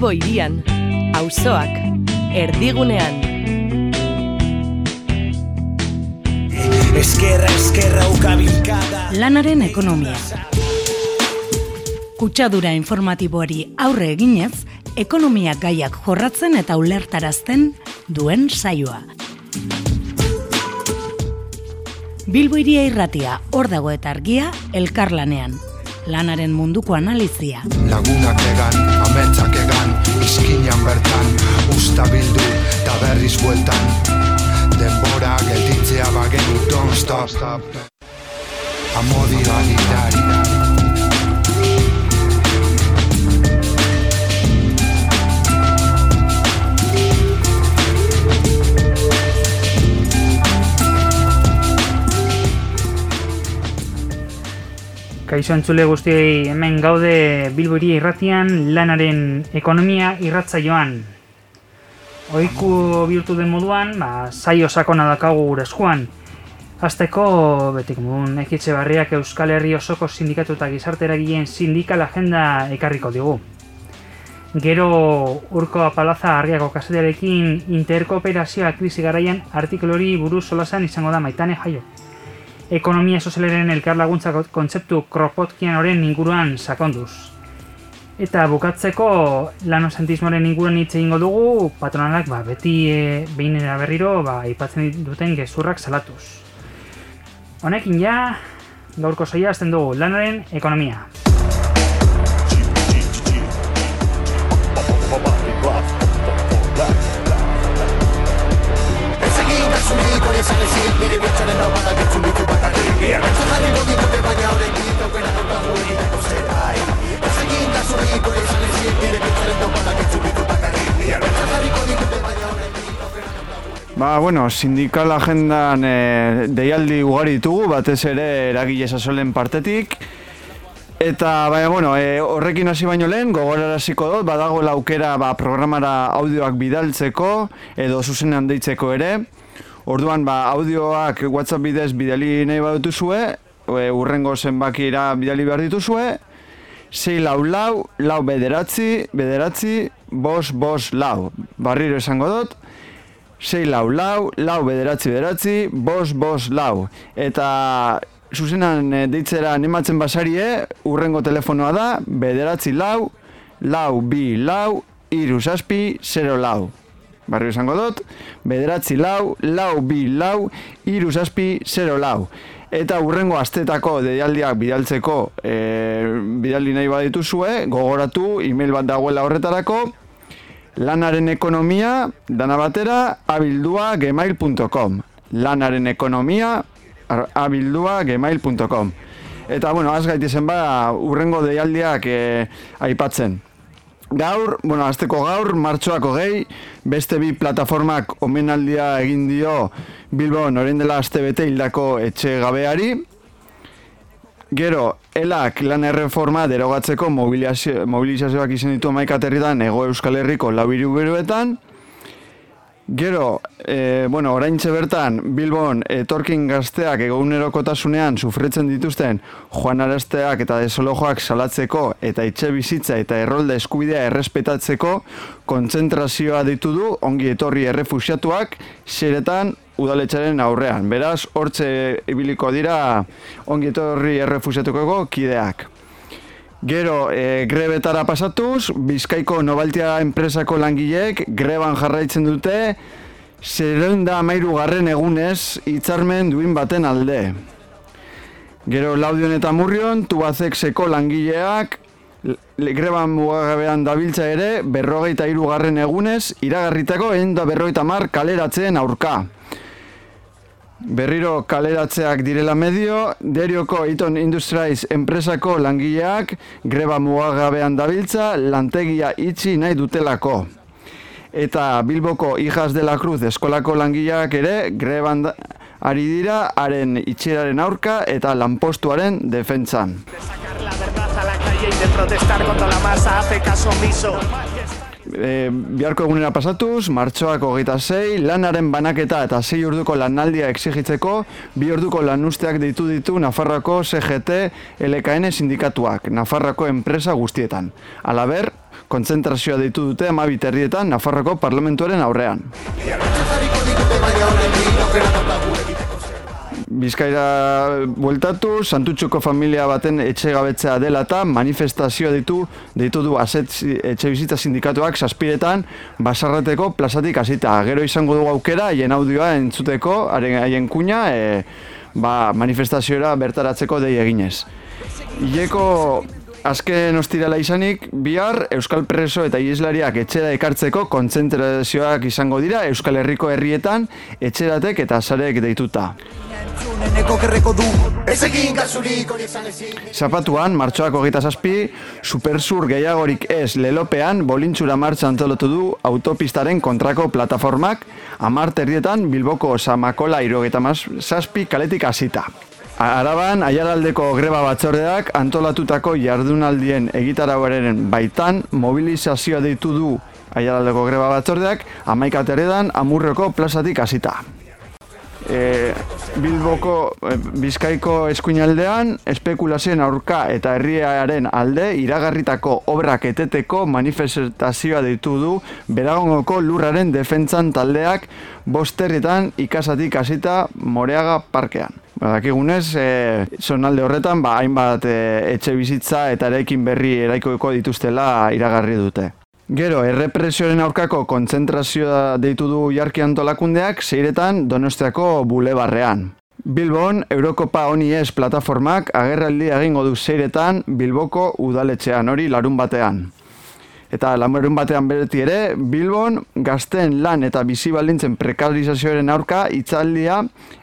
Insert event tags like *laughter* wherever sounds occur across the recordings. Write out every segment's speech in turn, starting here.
Bilbo irian, auzoak, erdigunean. Eskerra, eskerra, ukabilkada Lanaren ekonomia. Kutsadura informatiboari aurre eginez, ekonomia gaiak jorratzen eta ulertarazten duen saioa. Bilbo iria irratia, hor dago eta argia, elkarlanean. Lanaren munduko analizia. Lagunak egan, ametsak egan, izkinan bertan, usta bildu, eta berriz bueltan. Denbora gelditzea bagenu, don't stop. Amodio agitari. Kaixo entzule guztiei hemen gaude Bilbori irratian lanaren ekonomia irratzaioan. Oiku bihurtu den moduan, ba, saio sakona dakagu gure eskuan. Azteko, betik modun, ekitxe barriak Euskal Herri osoko sindikatu eta gizarte eragileen sindikal agenda ekarriko digu. Gero urko apalaza argiako kasetearekin interkooperazioa krisi garaian artikulori buruz solasan izango da maitane jaio ekonomia sozialaren elkar laguntza kontzeptu kropotkian inguruan sakonduz. Eta bukatzeko lanosentismoaren inguruan hitz egingo dugu, patronalak ba, beti e, behin berriro ba, aipatzen duten gezurrak salatuz. Honekin ja, gaurko saia azten dugu lanaren ekonomia. Ba, bueno, sindikal agendan e, deialdi ugari ditugu, batez ere eragile sasolen partetik. Eta, baina, bueno, e, horrekin hasi baino lehen, gogoraraziko dut, badago aukera ba, programara audioak bidaltzeko, edo zuzenean deitzeko ere. Orduan, ba, audioak WhatsApp bidez bidali nahi badutuzue, e, urrengo zenbakira bidali behar dituzue, sei lau lau, lau bederatzi, bederatzi, bos, bos, lau. Barriro esango dut, sei lau lau, lau bederatzi bederatzi, bos, bos, lau. Eta zuzenan e, deitzera animatzen basarie, urrengo telefonoa da, bederatzi lau, lau bi lau, iru zazpi, zero lau. Barrio esango dut, bederatzi lau, lau bi lau, iru zazpi, zero lau. Eta urrengo astetako deialdiak bidaltzeko e, bidaldi nahi badituzue, gogoratu, email bat dagoela horretarako, lanaren ekonomia, dana batera, abildua gmail.com. Lanaren ekonomia, abildua gmail.com. Eta, bueno, az gaitezen ba, urrengo deialdiak e, aipatzen. Gaur, bueno, azteko gaur, martxoako gehi, beste bi plataformak omenaldia egin dio Bilbon orain dela aste bete hildako etxe gabeari. Gero, elak lan erreforma derogatzeko mobilizazioak izan ditu maikaterritan ego Euskal Herriko labiru beruetan. Gero, e, bueno, orain bertan, Bilbon etorkin gazteak egunerokotasunean sufritzen dituzten joan arazteak eta desolojoak salatzeko eta itxe bizitza eta errolda eskubidea errespetatzeko kontzentrazioa ditu du ongi etorri errefusiatuak xeretan udaletxaren aurrean. Beraz, hortze ibiliko dira ongi etorri errefusiatuko kideak. Gero, e, grebetara pasatuz, Bizkaiko Nobaltia enpresako langileek greban jarraitzen dute zerenda amairu garren egunez hitzarmen duin baten alde. Gero, Laudion eta Murrion, Tubazek seko langileak le, greban mugagabean dabiltza ere berrogeita hiru garren egunez iragarritako egin da berrogeita mar kaleratzen aurka. Berriro kaleratzeak direla medio, derioko Iton Industries enpresako langileak greba mugagabean dabiltza lantegia itxi nahi dutelako. Eta Bilboko Ijas de la Cruz eskolako langileak ere greban ari dira haren itxeraren aurka eta lanpostuaren defentsan. E, biharko egunera pasatuz, martxoak hogeita zei, lanaren banaketa eta zei urduko lanaldia exigitzeko, bi urduko lanusteak ditu ditu Nafarroako CGT LKN sindikatuak, Nafarroako enpresa guztietan. Alaber, kontzentrazioa ditu dute amabiterrietan Nafarroko parlamentuaren aurrean. Bizkaira bueltatu, Santutxuko familia baten etxegabetzea dela eta manifestazioa ditu, ditu du aset etxe bizita sindikatuak saspiretan basarreteko plazatik hasita. Gero izango dugu aukera, haien audioa entzuteko, haien kuña, e, ba, manifestazioa bertaratzeko dei eginez. Ileko Azken ostirala izanik, bihar Euskal Preso eta Ieslariak etxera ekartzeko kontzentrazioak izango dira Euskal Herriko herrietan etxeratek eta zarek deituta. Zapatuan, martxoak hogeita zazpi, supersur gehiagorik ez lelopean bolintxura martxa antolotu du autopistaren kontrako plataformak amarterrietan Bilboko Samakola irogeta zazpi kaletik hasita. Araban, aiaraldeko greba batzordeak antolatutako jardunaldien egitarauaren baitan mobilizazioa deitu du aiaraldeko greba batzordeak amaikateredan amurreko plazatik hasita. E, Bilboko e, Bizkaiko eskuinaldean espekulazioen aurka eta herriaren alde iragarritako obrak eteteko manifestazioa deitu du beragongoko lurraren defentzan taldeak bosterrietan ikasatik hasita Moreaga parkean. Badakigunez, e, zonalde horretan, ba, hainbat e, etxe bizitza eta erekin berri eraikoeko dituztela iragarri dute. Gero, errepresioaren aurkako kontzentrazioa deitu du jarki antolakundeak zeiretan donostiako bulebarrean. Bilbon, Eurokopa honi ez plataformak agerraldi egingo du zeiretan Bilboko udaletxean hori larun batean. Eta lamerun batean bereti ere, Bilbon gazten lan eta bizi balintzen prekarizazioaren aurka itzaldia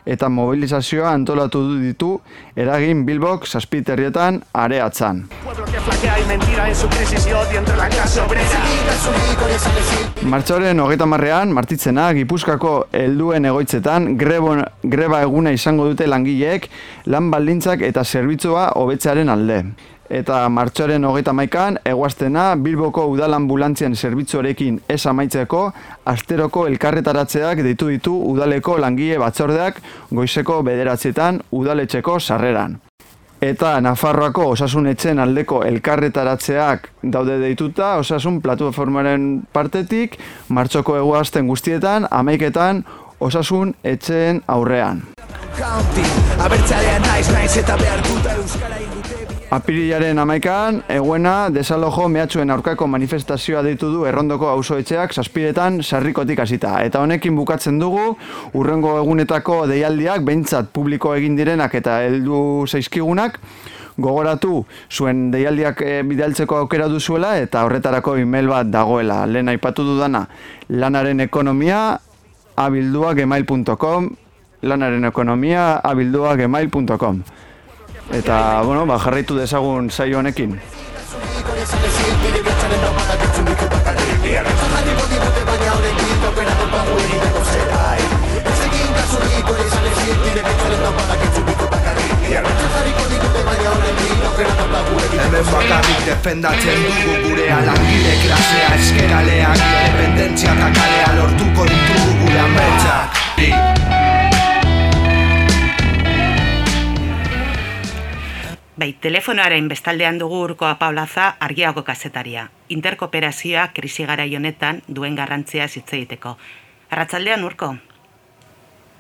eta mobilizazioa antolatu ditu eragin Bilbok zazpiterrietan areatzan. Martxoren hogeita marrean, martitzena, Gipuzkako helduen egoitzetan grebon, greba eguna izango dute langileek lan baldintzak eta zerbitzua hobetzearen alde eta martxoaren hogeita maikan, eguaztena Bilboko udalambulantzien zerbitzuarekin ez amaitzeko, asteroko elkarretaratzeak ditu ditu udaleko langile batzordeak goizeko bederatzietan udaletxeko sarreran. Eta Nafarroako osasun etxen aldeko elkarretaratzeak daude deituta, osasun plataformaren partetik, martxoko eguazten guztietan, amaiketan, osasun etxeen aurrean. naiz naiz eta behar euskara Apirilaren amaikan, eguena desalojo mehatxuen aurkako manifestazioa ditu du errondoko auzoetxeak saspiretan sarrikotik hasita. Eta honekin bukatzen dugu, urrengo egunetako deialdiak, behintzat publiko egin direnak eta heldu zaizkigunak, gogoratu zuen deialdiak e, bidaltzeko aukera duzuela eta horretarako email bat dagoela. Lehen aipatu dudana, lanaren ekonomia abilduak email.com lanaren ekonomia abilduak email.com Eta, bueno, ba, jarraitu dezagun saio honekin. Hemen bakarrik defendatzen dugu gure alangile klasea Eskeraleak, independentzia eta kalea lortuko ditugu gure ametsak Bai, telefonoaren bestaldean dugu urko apaulaza argiago kazetaria. Interkooperazioa krisi gara honetan duen garrantzia zitzeiteko. Arratxaldean urko?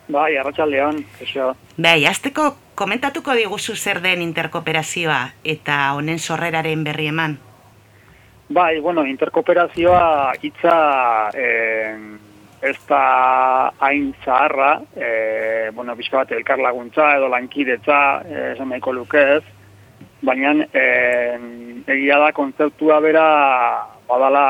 Bai, arratxaldean, eso. Bai, azteko komentatuko diguzu zer den interkooperazioa eta honen sorreraren berri eman? Bai, bueno, interkooperazioa hitza eh, ez da hain zaharra, eh, bueno, bizka bat elkar laguntza edo lankidetza, eh, esan lukez, baina e, egia da kontzeptua bera badala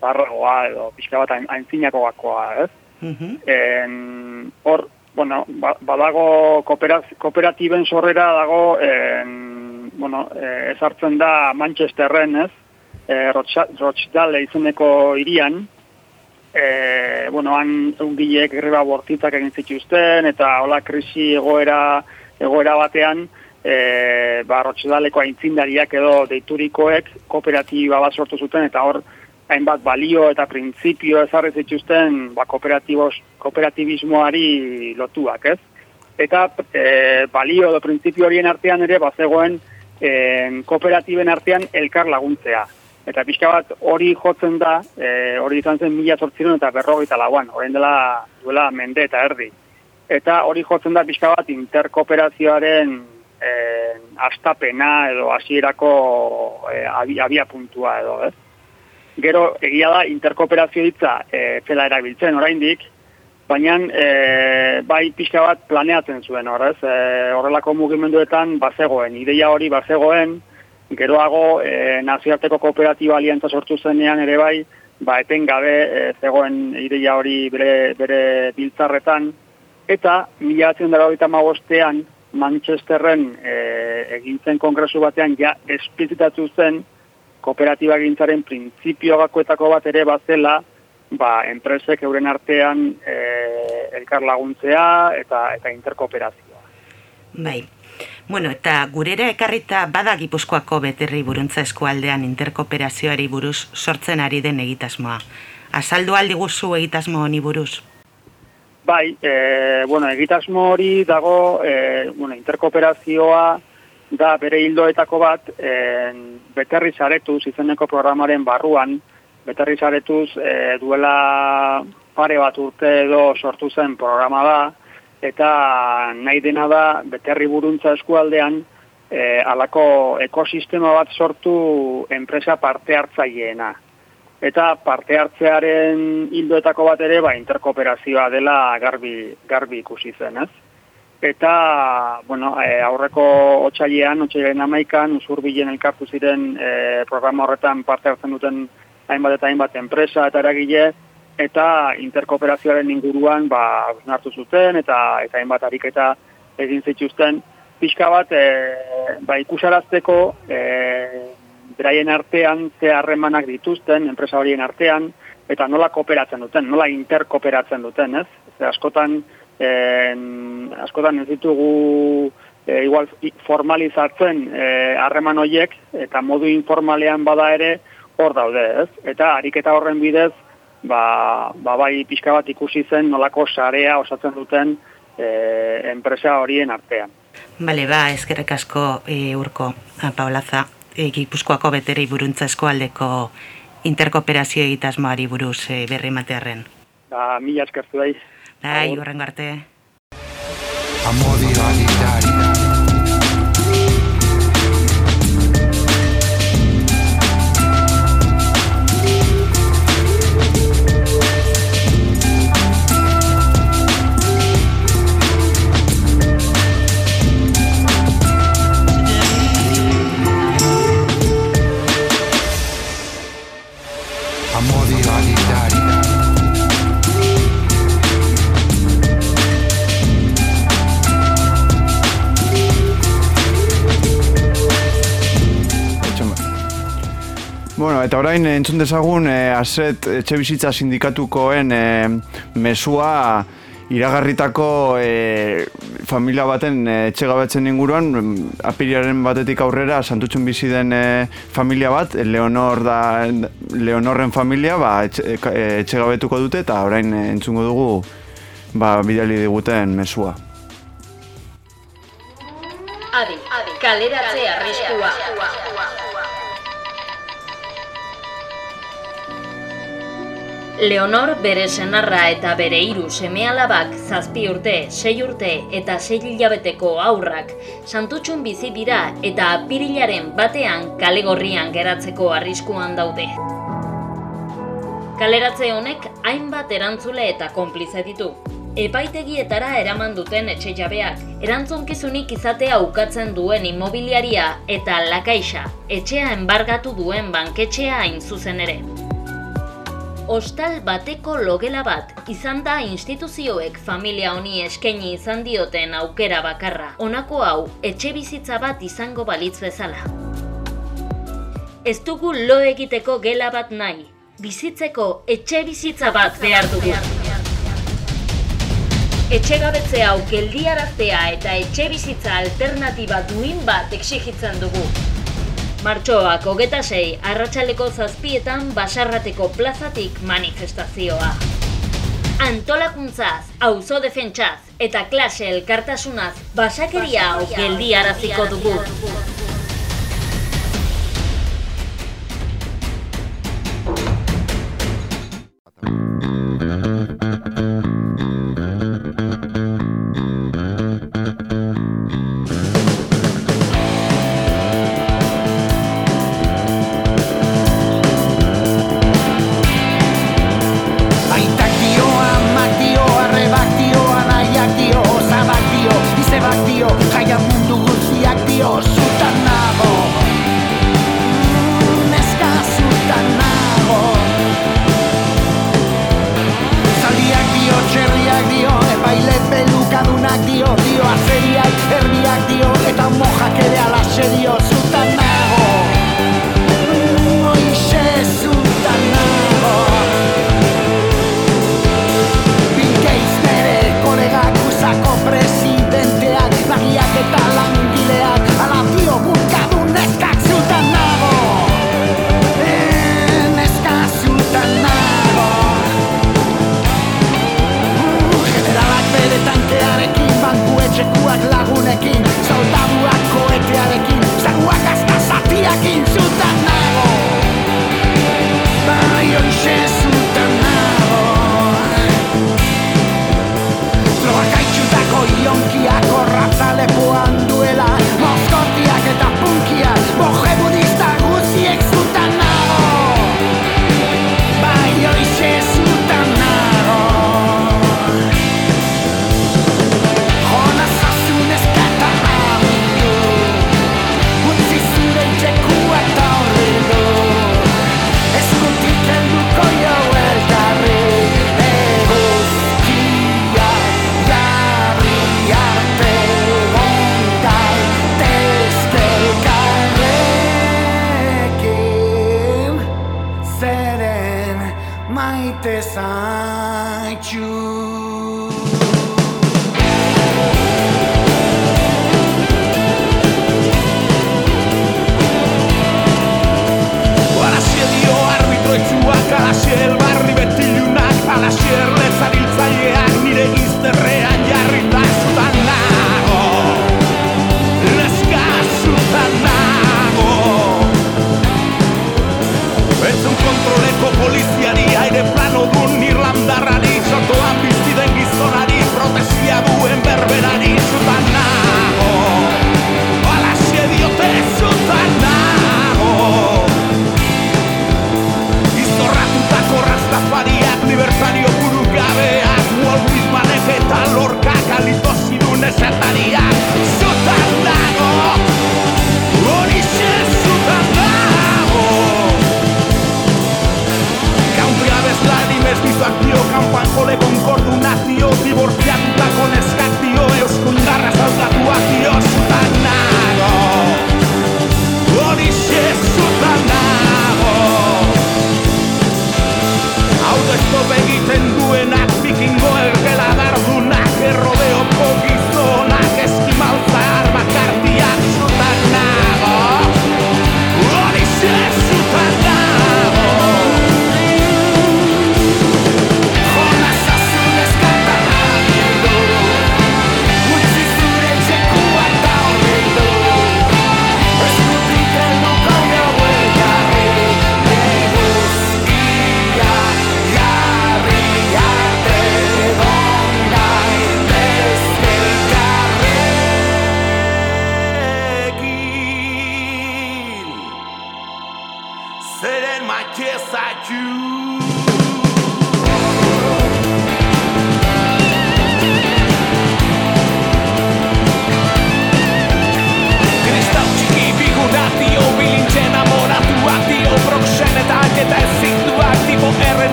zarragoa edo pixka bat aintzinako gakoa, ez? Mm hor, bueno, ba, badago kooperatiben sorrera dago en, bueno, e, ezartzen da Manchesterren, ez? E, Rochdale izeneko irian, e, bueno, han ungilek greba bortitzak egin zituzten, eta hola krisi egoera, egoera batean, e, ba, rotxedaleko aintzindariak edo deiturikoek kooperatiba bat sortu zuten, eta hor hainbat balio eta printzipio ezarri zituzten ba, kooperatibismoari lotuak, ez? Eta e, balio edo printzipio horien artean ere bazegoen e, kooperatiben artean elkar laguntzea. Eta pixka bat hori jotzen da, e, hori izan zen mila sortziron eta berrogeita lauan, horrein dela duela mende eta erdi. Eta hori jotzen da pixka bat interkooperazioaren astapena edo hasierako e, abia puntua edo, ez? Gero, egia da, interkooperazio ditza e, zela erabiltzen oraindik, baina e, bai pixka bat planeatzen zuen horrez, e, horrelako mugimenduetan bazegoen, ideia hori bazegoen, geroago e, nazioarteko kooperatiba aliantza sortu zenean ere bai, ba eten gabe e, zegoen ideia hori bere, bere biltzarretan, eta mila atzen dara magostean, Manchesterren e, egintzen kongresu batean ja esplizitatu zen kooperatiba gintzaren printzipio gakoetako bat ere bazela, ba, enpresek euren artean e, elkar laguntzea eta, eta interkooperazioa. Bai, Bueno, eta gurera ekarrita bada Gipuzkoako beterri buruntza eskualdean interkooperazioari buruz sortzen ari den egitasmoa. Azaldu aldi guzu egitasmo honi buruz? Bai, e, bueno, egitasmo hori dago, e, bueno, interkooperazioa da bere hildoetako bat, e, beterri zaretuz, izeneko programaren barruan, beterri zaretuz e, duela pare bat urte edo sortu zen programa da, eta nahi dena da beterri buruntza eskualdean e, alako ekosistema bat sortu enpresa parte hartzaileena. Eta parte hartzearen hildoetako bat ere ba, interkooperazioa dela garbi, garbi ikusi zen, ez? Eta, bueno, e, aurreko otxailean, otxailean amaikan, usur bilen elkartu ziren e, programa horretan parte hartzen duten hainbat eta hainbat enpresa eta eragile, eta interkooperazioaren inguruan ba hartu zuten eta eta hainbat ariketa egin zituzten pixka bat e, ba ikusarazteko e, beraien artean ze harremanak dituzten enpresa horien artean eta nola kooperatzen duten, nola interkooperatzen duten, ez? Ze askotan en, askotan ez ditugu e, igual formalizatzen harreman e, horiek eta modu informalean bada ere hor daude, ez? Eta ariketa horren bidez ba, ba bai pixka bat ikusi zen nolako sarea osatzen duten e, enpresa horien artean. Bale, ba, ezkerrek asko e, urko, Paulaza, e, Gipuzkoako beterei buruntza eskualdeko interkooperazio egitasmoari buruz e, berri matearen. Ba, mila eskertu daiz. Bai, horrengo arte. Amodi orain entzun dezagun e, aset etxe bizitza sindikatukoen e, mesua iragarritako e, familia baten e, etxe gabetzen inguruan apiriaren batetik aurrera santutxun bizi den e, familia bat Leonor da Leonorren familia ba, etxe, etxe gabetuko dute eta orain entzungo dugu ba, bidali diguten mesua Adi, adi, kaleratzea arriskua. Leonor bere senarra eta bere hiru semealabak zazpi urte, sei urte eta sei hilabeteko aurrak santutxun bizi dira eta apirilaren batean kalegorrian geratzeko arriskuan daude. Kaleratze honek hainbat erantzule eta konplize ditu. Epaitegietara eraman duten etxe jabeak, erantzunkizunik izatea ukatzen duen immobiliaria eta lakaixa, etxea enbargatu duen banketxea hain zuzen ere hostal bateko logela bat izan da instituzioek familia honi eskaini izan dioten aukera bakarra. Honako hau etxe bizitza bat izango balitz bezala. Ez dugu lo egiteko gela bat nahi. Bizitzeko etxe bizitza bat behar dugu. Etxe gabetze hau geldiaraztea eta etxe bizitza alternatiba duin bat exigitzen dugu. Martxoak hogeta sei, arratsaleko zazpietan basarrateko plazatik manifestazioa. Antolakuntzaz, auzo defentsaz eta klase elkartasunaz basakeria hau geldiaraziko dugu. dugu.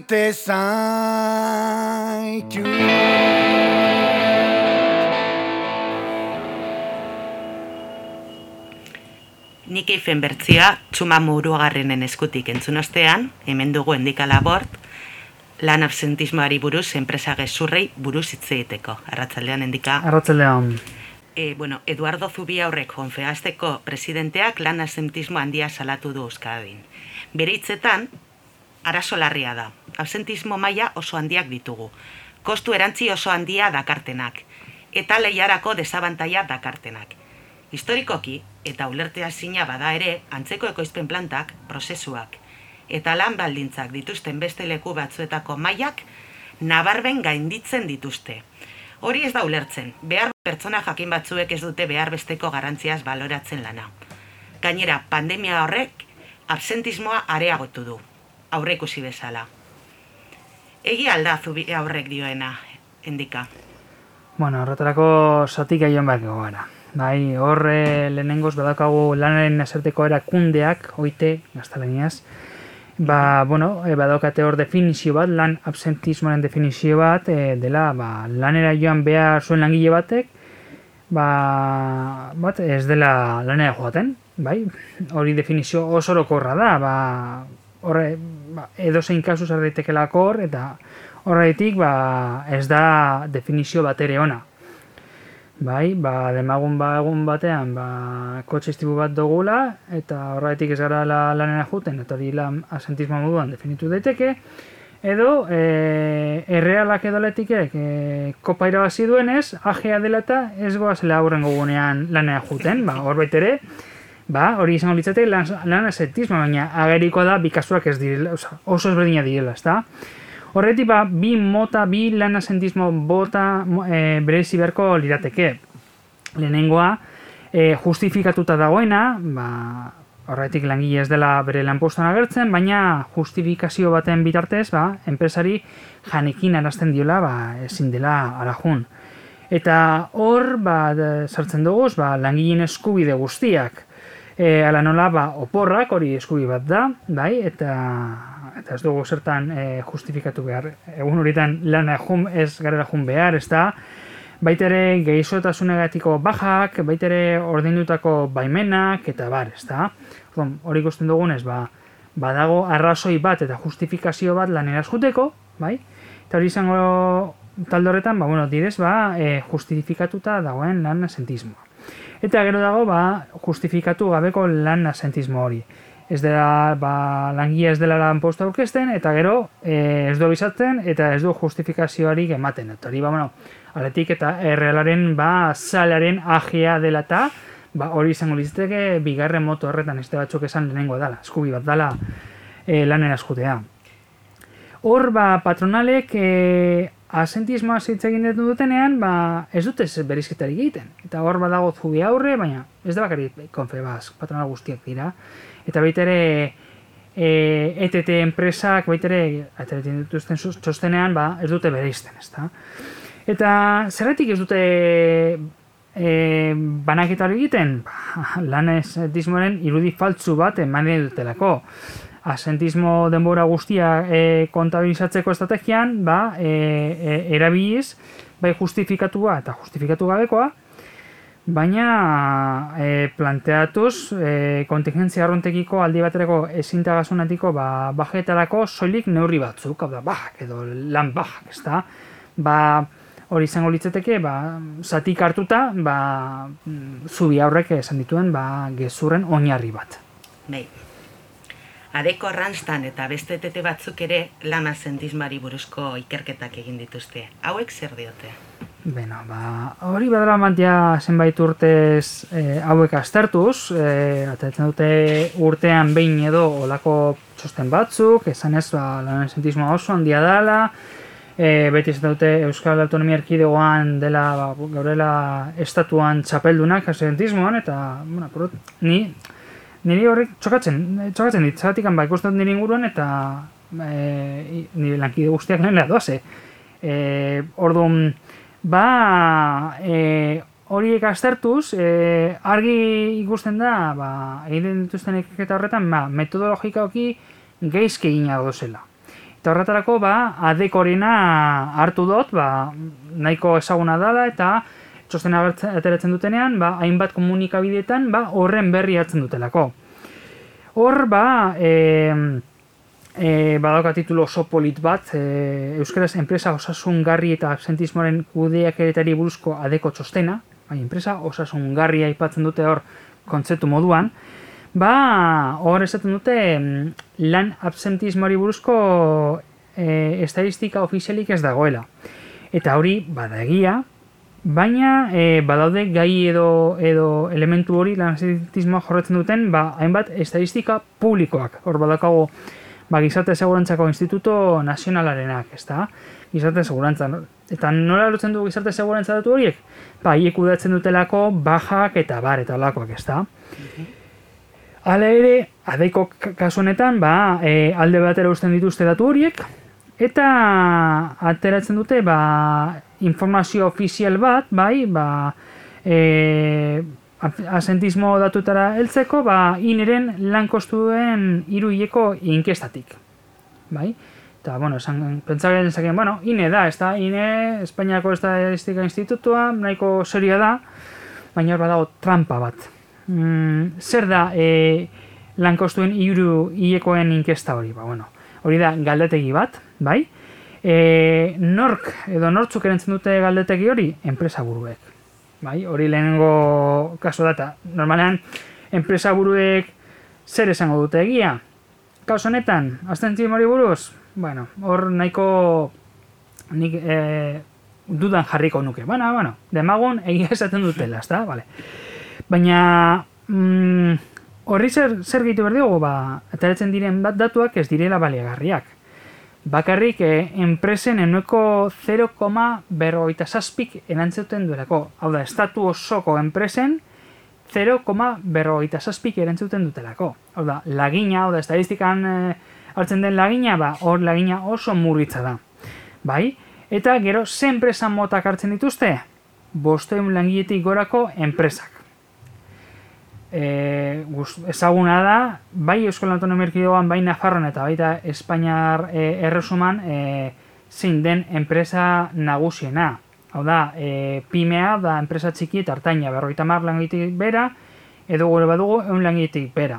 Maite zaitu Nik eifen bertzia, txuma muruagarrenen eskutik entzun ostean, hemen dugu endika labort, lan absentismoari buruz, enpresa gezurrei buruz hitz egiteko. Arratzaldean endika. Arratzeldean. E, bueno, Eduardo Zubia horrek konfeazteko presidenteak lan absentismo handia salatu du Euskadin. Bere hitzetan, arazo larria da. Absentismo maila oso handiak ditugu. Kostu erantzi oso handia dakartenak. Eta lehiarako desabantaia dakartenak. Historikoki, eta ulertea zina bada ere, antzeko ekoizpen plantak, prozesuak, eta lan baldintzak dituzten beste leku batzuetako mailak nabarben gainditzen dituzte. Hori ez da ulertzen, behar pertsona jakin batzuek ez dute behar besteko garantziaz baloratzen lana. Gainera, pandemia horrek absentismoa areagotu du, aurre ikusi bezala. Egi alda zubi aurrek dioena, endika. Bueno, horretarako zatik aion behar gara. Bai, hor eh, lehenengoz badakagu lanaren eserteko erakundeak, oite, gaztalaniaz, ba, bueno, e, badaukate hor definizio bat, lan absentismoaren definizio bat, e, dela, ba, lanera joan behar zuen langile batek, ba, bat, ez dela lanera joaten, bai, hori definizio oso da, ba, horre, ba, edo zein kasu zarditekelako hor, eta horretik, ba, ez da definizio bat ere ona. Bai, ba, demagun ba egun batean, ba, kotxe istibu bat dugula, eta horretik ez gara la, lanera juten, eta hori lan asentismo moduan definitu daiteke, edo, e, errealak edo letikek, e, kopa irabazi duenez, agea dela eta ez goazela aurren gugunean lanera juten, ba, hor ere, ba, hori izango litzate lan, lan asentismo, baina ageriko da bikasuak ez direla, oso ezberdina direla, ezta? Horretik ba, bi mota, bi lan asentismo bota e, berezi beharko lirateke. Lehenengoa, e, justifikatuta dagoena, ba, horretik langile ez dela bere lanpostuan agertzen, baina justifikazio baten bitartez, ba, enpresari janekin arazten diola, ba, ezin dela arajun. Eta hor, ba, sartzen dugu, ba, langileen eskubide guztiak. E, ala nola, ba, oporrak hori eskubi bat da, bai, eta eta ez dugu zertan e, justifikatu behar. Egun horitan lana jun, ez garela jun behar, ez da, baitere gehizotasunagatik bajak, baitere ordeinutako baimenak, eta bar, ez da. Hori ikusten dugunez, ba, badago arrazoi bat eta justifikazio bat lanera juteko, bai? Eta hori izango talde horretan, ba, bueno, direz, ba, e, justifikatuta dagoen lan asentismoa. Eta gero dago, ba, justifikatu gabeko lan asentismo hori ez dela, ba, langia ez dela lan posta aurkezten, eta gero e, ez du abizatzen, eta ez du justifikazioari ematen. Eta hori, ba, bueno, aletik eta errealaren, ba, salaren agia dela eta, ba, hori izango litzateke bigarren moto horretan, ez batzuk esan lehenengo dela, eskubi bat dela e, lanen askutea. Hor, ba, patronalek e, asentismoa zitza egin dutenean, ba, ez dute berizketari egiten. Eta hor badago zubi aurre, baina ez da bakari konfebaz, patronal guztiak dira eta baita ere e, ETT enpresak baita ere ateratzen dituzten txostenean ba, ez dute bere izten, ezta? Eta zerretik ez dute e, banaketa hori egiten? Ba, *laughs* lan dismoren irudi faltzu bat eman dutelako. Asentismo denbora guztia e, kontabilizatzeko estrategian, ba, e, e, erabiliz, bai justifikatua eta justifikatu gabekoa, Baina e, planteatuz e, kontingentzia arrontekiko aldi baterako ezintagasunatiko ba, bajetarako soilik neurri batzuk, hau da, bajak edo lan bajak, ez da? Ba, hori izango litzeteke, ba, zatik hartuta, ba, zubi aurrek esan dituen, ba, gezurren oinarri bat. Bai. Adeko arrantztan eta beste tete batzuk ere lana zentismari buruzko ikerketak egin dituzte. Hauek zer diote? Beno, ba, hori badara mantia zenbait urtez e, hauek astartuz, e, eh, atatzen dute urtean behin edo olako txosten batzuk, esan ez, ba, lan esentismoa oso handia dela, e, beti ez dute Euskal Autonomia Erkidegoan dela, ba, gaurela estatuan txapeldunak esentismoan, eta, bueno, ni, niri horrek txokatzen, txokatzen dit, zagatik ba, ikusten nire inguruan, eta e, nire lankide guztiak nire doaze. E, orduan, ba e, horiek aztertuz, e, argi ikusten da, ba, egiten dituzten ekiketa horretan, ba, metodologika hoki geizke egina dozela. Eta horretarako, ba, adekorina hartu dut, ba, nahiko ezaguna dela, eta agertzen- ateratzen dutenean, ba, hainbat komunikabideetan, ba, horren berri hartzen dutelako. Hor, ba, e, e, badauka titulo oso polit bat, e, Euskaraz enpresa osasungarri eta absentismoaren kudeak eretari buruzko adeko txostena, bai, enpresa osasungarria aipatzen dute hor kontzeptu moduan, ba, hor esaten dute lan absentismoari buruzko e, estadistika ofizialik ez dagoela. Eta hori, bada egia, baina e, badaude gai edo, edo elementu hori lan absentismoa jorretzen duten, ba, hainbat estadistika publikoak. Hor badakago, ba, gizarte segurantzako instituto nazionalarenak, ezta? Gizarte segurantza. Eta nola lotzen du gizarte segurantza datu horiek? Ba, hiek kudeatzen dutelako bajak eta bar eta olakoak, ezta? Hala ere, adeiko k- kasu honetan, ba, e, alde batera uzten dituzte datu horiek, eta ateratzen dute, ba, informazio ofizial bat, bai, ba, e, asentismo datutara heltzeko, ba, ineren lan kostuen hiru hileko inkestatik, bai? Eta, bueno, esan, pentsaren esaken, bueno, INE da, ez da, INE, Espainiako Estadistika Institutua, nahiko seria da, baina hor badago trampa bat. Mm, zer da e, lankostuen hiru hilekoen inkesta hori? Ba, bueno, hori da galdetegi bat, bai? E, nork edo nortzuk erantzen dute galdetegi hori? Enpresa buruek. Bai? Hori lehenengo kasu data. Normalean, enpresa buruek zer esango dute egia? Kaus honetan, abstentzio hori buruz? Bueno, hor nahiko nik e, dudan jarriko nuke. Bueno, bueno, demagun egia esaten dutela, ezta? Vale. Baina mm, horri zer, zer gehitu behar dugu, ba, ateratzen diren bat datuak ez direla baliagarriak. Bakarrik eh, enpresen enueko 0,berrogeita zazpik erantzuten duelako. Hau da, estatu osoko enpresen 0,berrogeita zazpik erantzuten dutelako. Hau da, lagina, hau da, estadistikan eh, hartzen den lagina, ba, hor lagina oso murritza da. Bai? Eta gero, ze enpresa motak hartzen dituzte? Bosteun langiletik gorako enpresak. E, ezaguna da, bai Euskal Autonomia Erkidegoan, bai Nafarroan eta baita Espainiar e, erresuman e, zein den enpresa nagusiena. Hau da, e, pimea da enpresa txiki eta hartaina, berroita mar langiletik bera, edo gure badugu eun langiletik bera.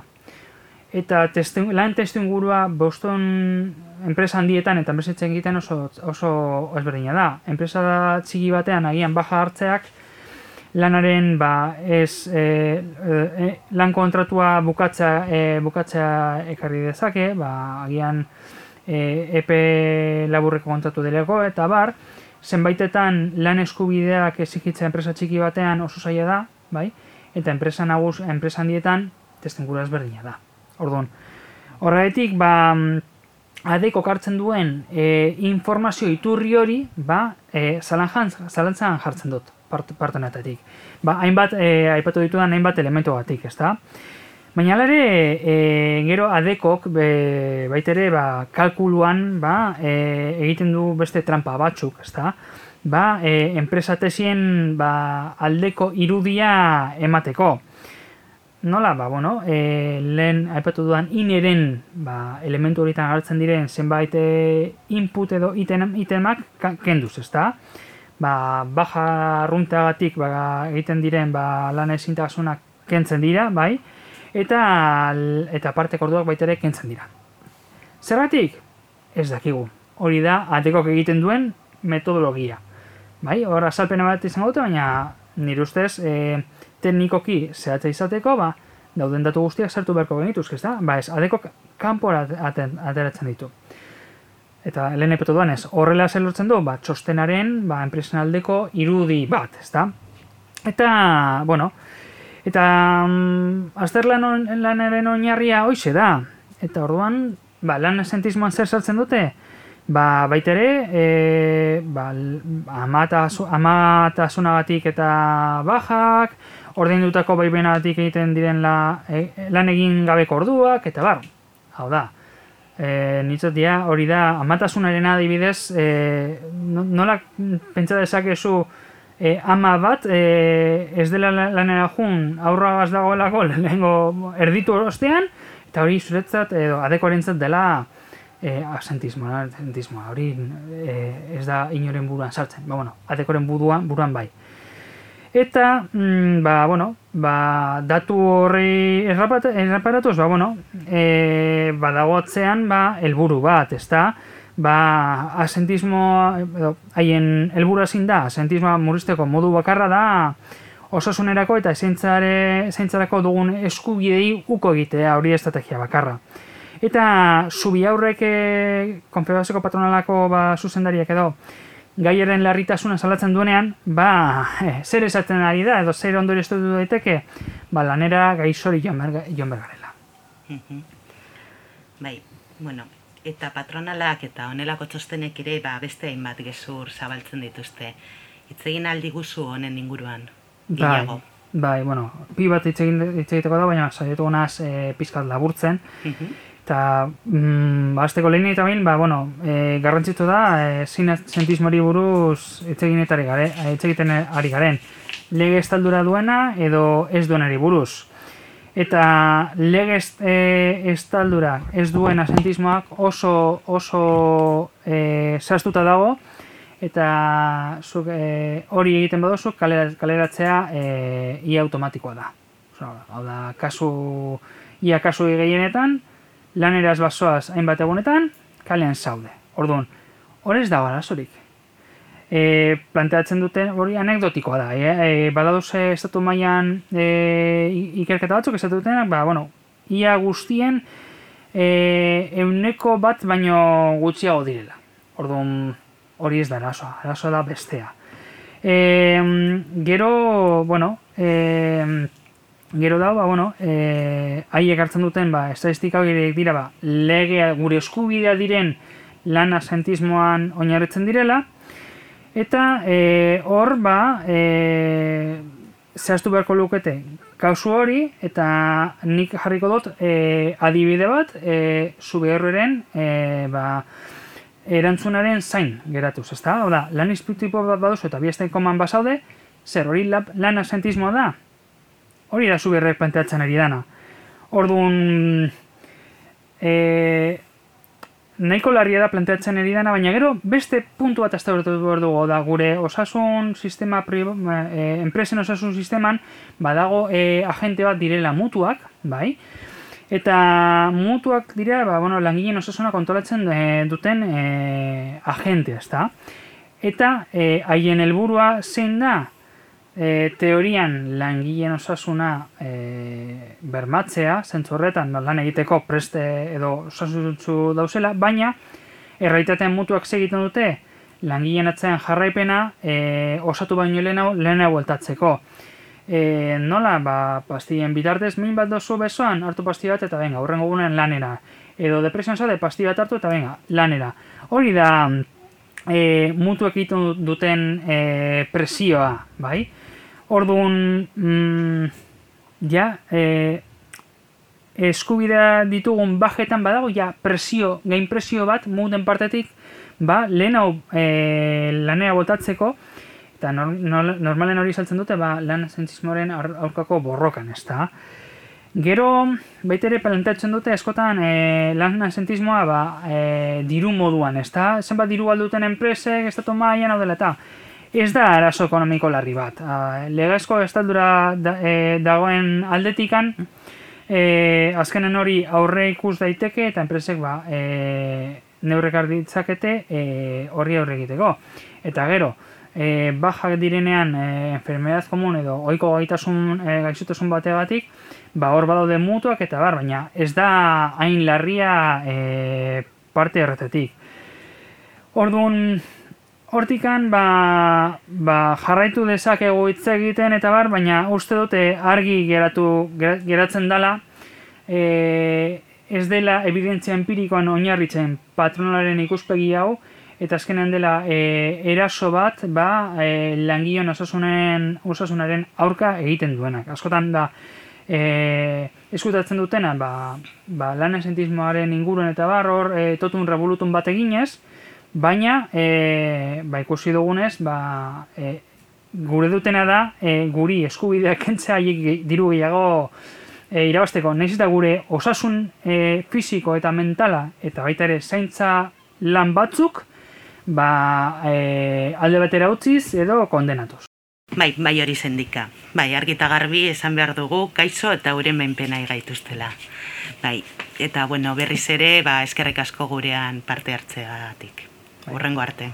Eta testu, lan testu ingurua Boston enpresa handietan eta enpresa egiten oso, oso ezberdina da. Enpresa txiki batean agian baja hartzeak lanaren ba, ez e, e, lan kontratua bukatzea, e, bukatzea ekarri dezake, ba, agian e, epe laburreko kontratu deleko eta bar, zenbaitetan lan eskubideak ezikitzea enpresa txiki batean oso zaila da, bai? Eta enpresa nagus, enpresa handietan testengura ezberdina da. Orduan, horregatik, ba, adeko kartzen duen e, informazio iturri hori, ba, e, zalantzan jartzen dut, part, parte honetatik. Ba, hainbat, e, aipatu ditudan hainbat elementu batik, ezta? Baina hala ere, e, gero adekok, be, baitere, ba, kalkuluan, ba, e, egiten du beste trampa batzuk, ezta? Ba, e, enpresa tesien, ba, aldeko irudia emateko. Nola, ba, bueno, e, lehen aipatu dudan ineren ba, elementu horietan agertzen diren zenbait input edo itemak kenduz, ezta? Ba, baja arrunteagatik ba, egiten diren ba, lan ezintasunak kentzen dira, bai? Eta, eta parteko orduak baita ere kentzen dira. Zergatik? Ez dakigu. Hori da, atekok egiten duen metodologia. Bai, hor azalpena bat izango dute, baina nire ustez, e, teknikoki zehatza izateko, ba, dauden datu guztiak sartu beharko genituzke, ezta? Ba ez, adekok kanpora ateratzen ditu. Eta lehen epetu duan ez, horrela zer lortzen du, ba, txostenaren, ba, enpresen aldeko irudi bat, ezta? Eta, bueno, eta mm, azterlan on, lanaren oinarria hoize da. Eta orduan, ba, lan esentismoan zer sartzen dute? Ba, baitere, e, ba, amatasunagatik eta bajak, ordaindutako baibenagatik egiten diren la, e, lan egin gabeko orduak, eta bar, hau da, e, nitzotia hori da, amatasunaren adibidez, e, no- nola pentsa dezakezu e, ama bat e, ez dela la- lanera jun aurra dagoelako *laughs* lehenengo erditu ostean, eta hori zuretzat edo adekoarentzat dela e, asentismoa, asentismoa, hori e, ez da inoren buruan sartzen, ba, bueno, atekoren buruan, buruan bai. Eta, mm, ba, bueno, ba, datu horri erraparatuz, ba, bueno, e, badago atzean, ba, elburu bat, ez ba, asentismoa, edo, haien helburu ezin da, asentismoa murrizteko modu bakarra da, osasunerako eta zeintzarako dugun eskubidei uko egitea hori estrategia bakarra. Eta zubi aurrek konfederazioko patronalako ba, zuzendariak edo, gaiaren larritasuna salatzen duenean, ba, eh, zer esaten ari da, edo zer ondori estu daiteke, ba, lanera gaizori joan bergarela. bai, bueno, eta patronalak eta onelako txostenek ere, ba, beste hainbat gezur zabaltzen dituzte. Itzegin aldi guzu honen inguruan, bai, Bai, bueno, pi bat itzegiteko da, baina saietu gonaz e, pizkat laburtzen. Eta, mm, ba, azteko lehen eta ba, bueno, e, garrantzitu da, e, sentismori buruz etxeginetari gare, etxegiten ari garen. Lege estaldura duena edo ez duenari buruz. Eta lege e, estaldura ez duena sentismoak oso, oso e, zaztuta dago, eta zuk, e, hori egiten baduzu kaleratzea e, ia automatikoa da. Hau da, kasu, ia kasu gehienetan, laneraz basoaz hainbat egunetan, kalean zaude. Orduan, hor ez da arazorik. E, planteatzen duten hori anekdotikoa da. E, e, badaduz estatu mailan e, ikerketa batzuk estatu dutenak, ba, bueno, ia guztien e, euneko bat baino gutxiago direla. Orduan, hori ez da arazoa, arazoa da bestea. E, gero, bueno, e, Gero da, ba, bueno, e, haiek hartzen duten, ba, estadistika horiek dira, ba, legea gure eskubidea diren lan asentismoan oinarritzen direla, eta e, hor, ba, e, zehaztu beharko lukete kausu hori, eta nik jarriko dut e, adibide bat, e, zube horreren, e, ba, erantzunaren zain geratuz, ezta? Oda, lan izputipo bat baduzu eta biestein koman basaude, zer hori lan asentismoa da, hori da zuberrek planteatzen ari dana. Orduan, e, nahiko larria da planteatzen ari dana, baina gero beste puntu bat azte behar dugu da gure osasun sistema, e, enpresen osasun sisteman, badago e, agente bat direla mutuak, bai? Eta mutuak dira, ba, bueno, langileen osasuna kontrolatzen e, duten e, agente, ezta? Eta e, haien helburua zein da, e, teorian langileen osasuna e, bermatzea, zentzu horretan lan egiteko preste edo osasuntzu dauzela, baina erraitatean mutuak segiten dute langileen atzean jarraipena e, osatu baino lehenau lehena bueltatzeko. E, nola, ba, pastien bitartez min bat dozu besoan, hartu pasti bat eta venga, horrengo gunen lanera. Edo depresioan zade, pasti bat hartu eta venga, lanera. Hori da, e, mutuak egiten duten e, presioa, bai? Orduan, mm, ja, e, eskubidea ditugun bajetan badago, ja, presio, gain presio bat, muten partetik, ba, lehen hau e, lanea botatzeko, eta normalen hori saltzen dute, ba, lan zentzismoren aurkako borrokan, ez da. Gero, baita ere planteatzen dute, eskotan e, lan zentzismoa ba, e, diru moduan, ez da. Zenbat diru alduten enpresek, ez da tomaian, hau dela, eta ez da arazo ekonomiko larri bat. Legazko estaldura da, e, dagoen aldetikan, e, azkenen hori aurre ikus daiteke eta enpresek ba, e, neurrek arditzakete e, horri aurre egiteko. Eta gero, e, bajak direnean e, enfermedad komun edo oiko gaitasun e, gaixotasun bategatik, ba hor badaude mutuak eta bar, baina ez da hain larria e, parte erretetik. Orduan, Hortikan, ba, ba, jarraitu dezakegu hitz egiten eta bar, baina uste dute argi geratu geratzen dela, e, ez dela evidentzia empirikoan oinarritzen patronalaren ikuspegi hau, eta azkenean dela e, eraso bat, ba, e, langion osasunen, osasunaren aurka egiten duenak. Askotan da, e, eskutatzen dutena, ba, ba, lan esentismoaren inguruen eta bar, hor, e, totun revolutun bat eginez, Baina, e, ba, ikusi dugunez, ba, e, gure dutena da, e, guri eskubideak kentzea diru gehiago e, irabasteko, nahiz eta gure osasun e, fisiko eta mentala eta baita ere zaintza lan batzuk ba, e, alde batera utziz edo kondenatuz. Bai, bai hori sendika. Bai, argita garbi esan behar dugu, kaizo eta gure menpena igaituztela. Bai, eta bueno, berriz ere, ba, eskerrek asko gurean parte hartzeagatik. Horrengo arte.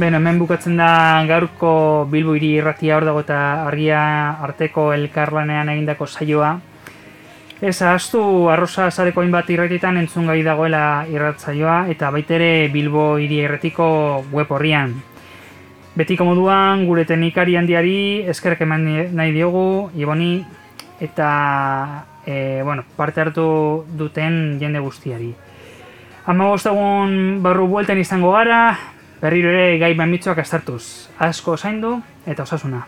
Ben, hemen bukatzen da gaurko Bilbo hiri irratia hor dago eta argia arteko elkarlanean egindako saioa. Ez ahaztu arrosa zareko hainbat irratietan entzun gai dagoela irratzaioa eta baitere Bilbo hiri irratiko web horrian. Betiko moduan gure teknikari handiari eskerrak eman nahi diogu, Iboni, eta e, bueno, parte hartu duten jende guztiari. Hamabost egun barru buelten izango gara, berriro ere gai mamitxoak astartuz. Asko zaindu eta osasuna.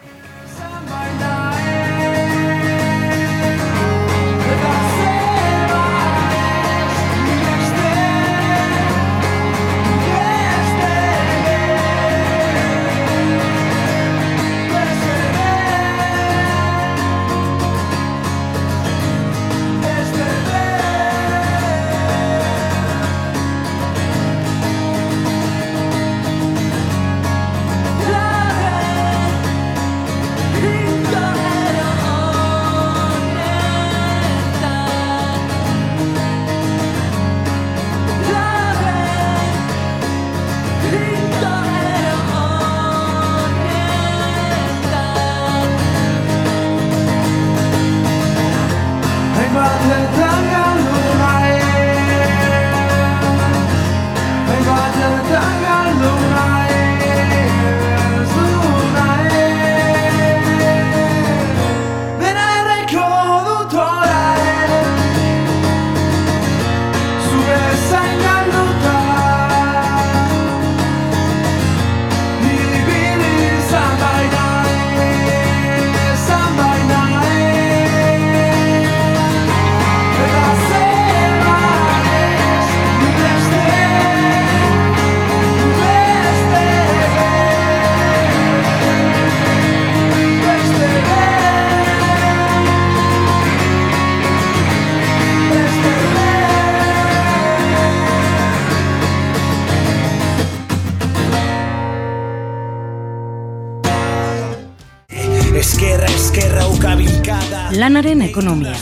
Ekonomia.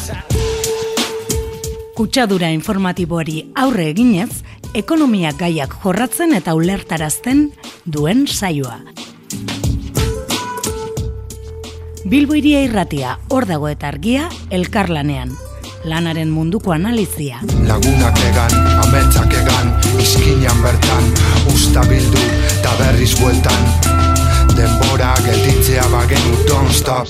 Kutsadura informatiboari aurre eginez, ekonomia gaiak jorratzen eta ulertarazten duen saioa. Bilbo iria irratia, hor dago eta argia, elkarlanean. Lanaren munduko analizia. Lagunak egan, ametsak egan, izkinan bertan Usta bildu, eta berriz bueltan Denbora gelditzea bagenu don't stop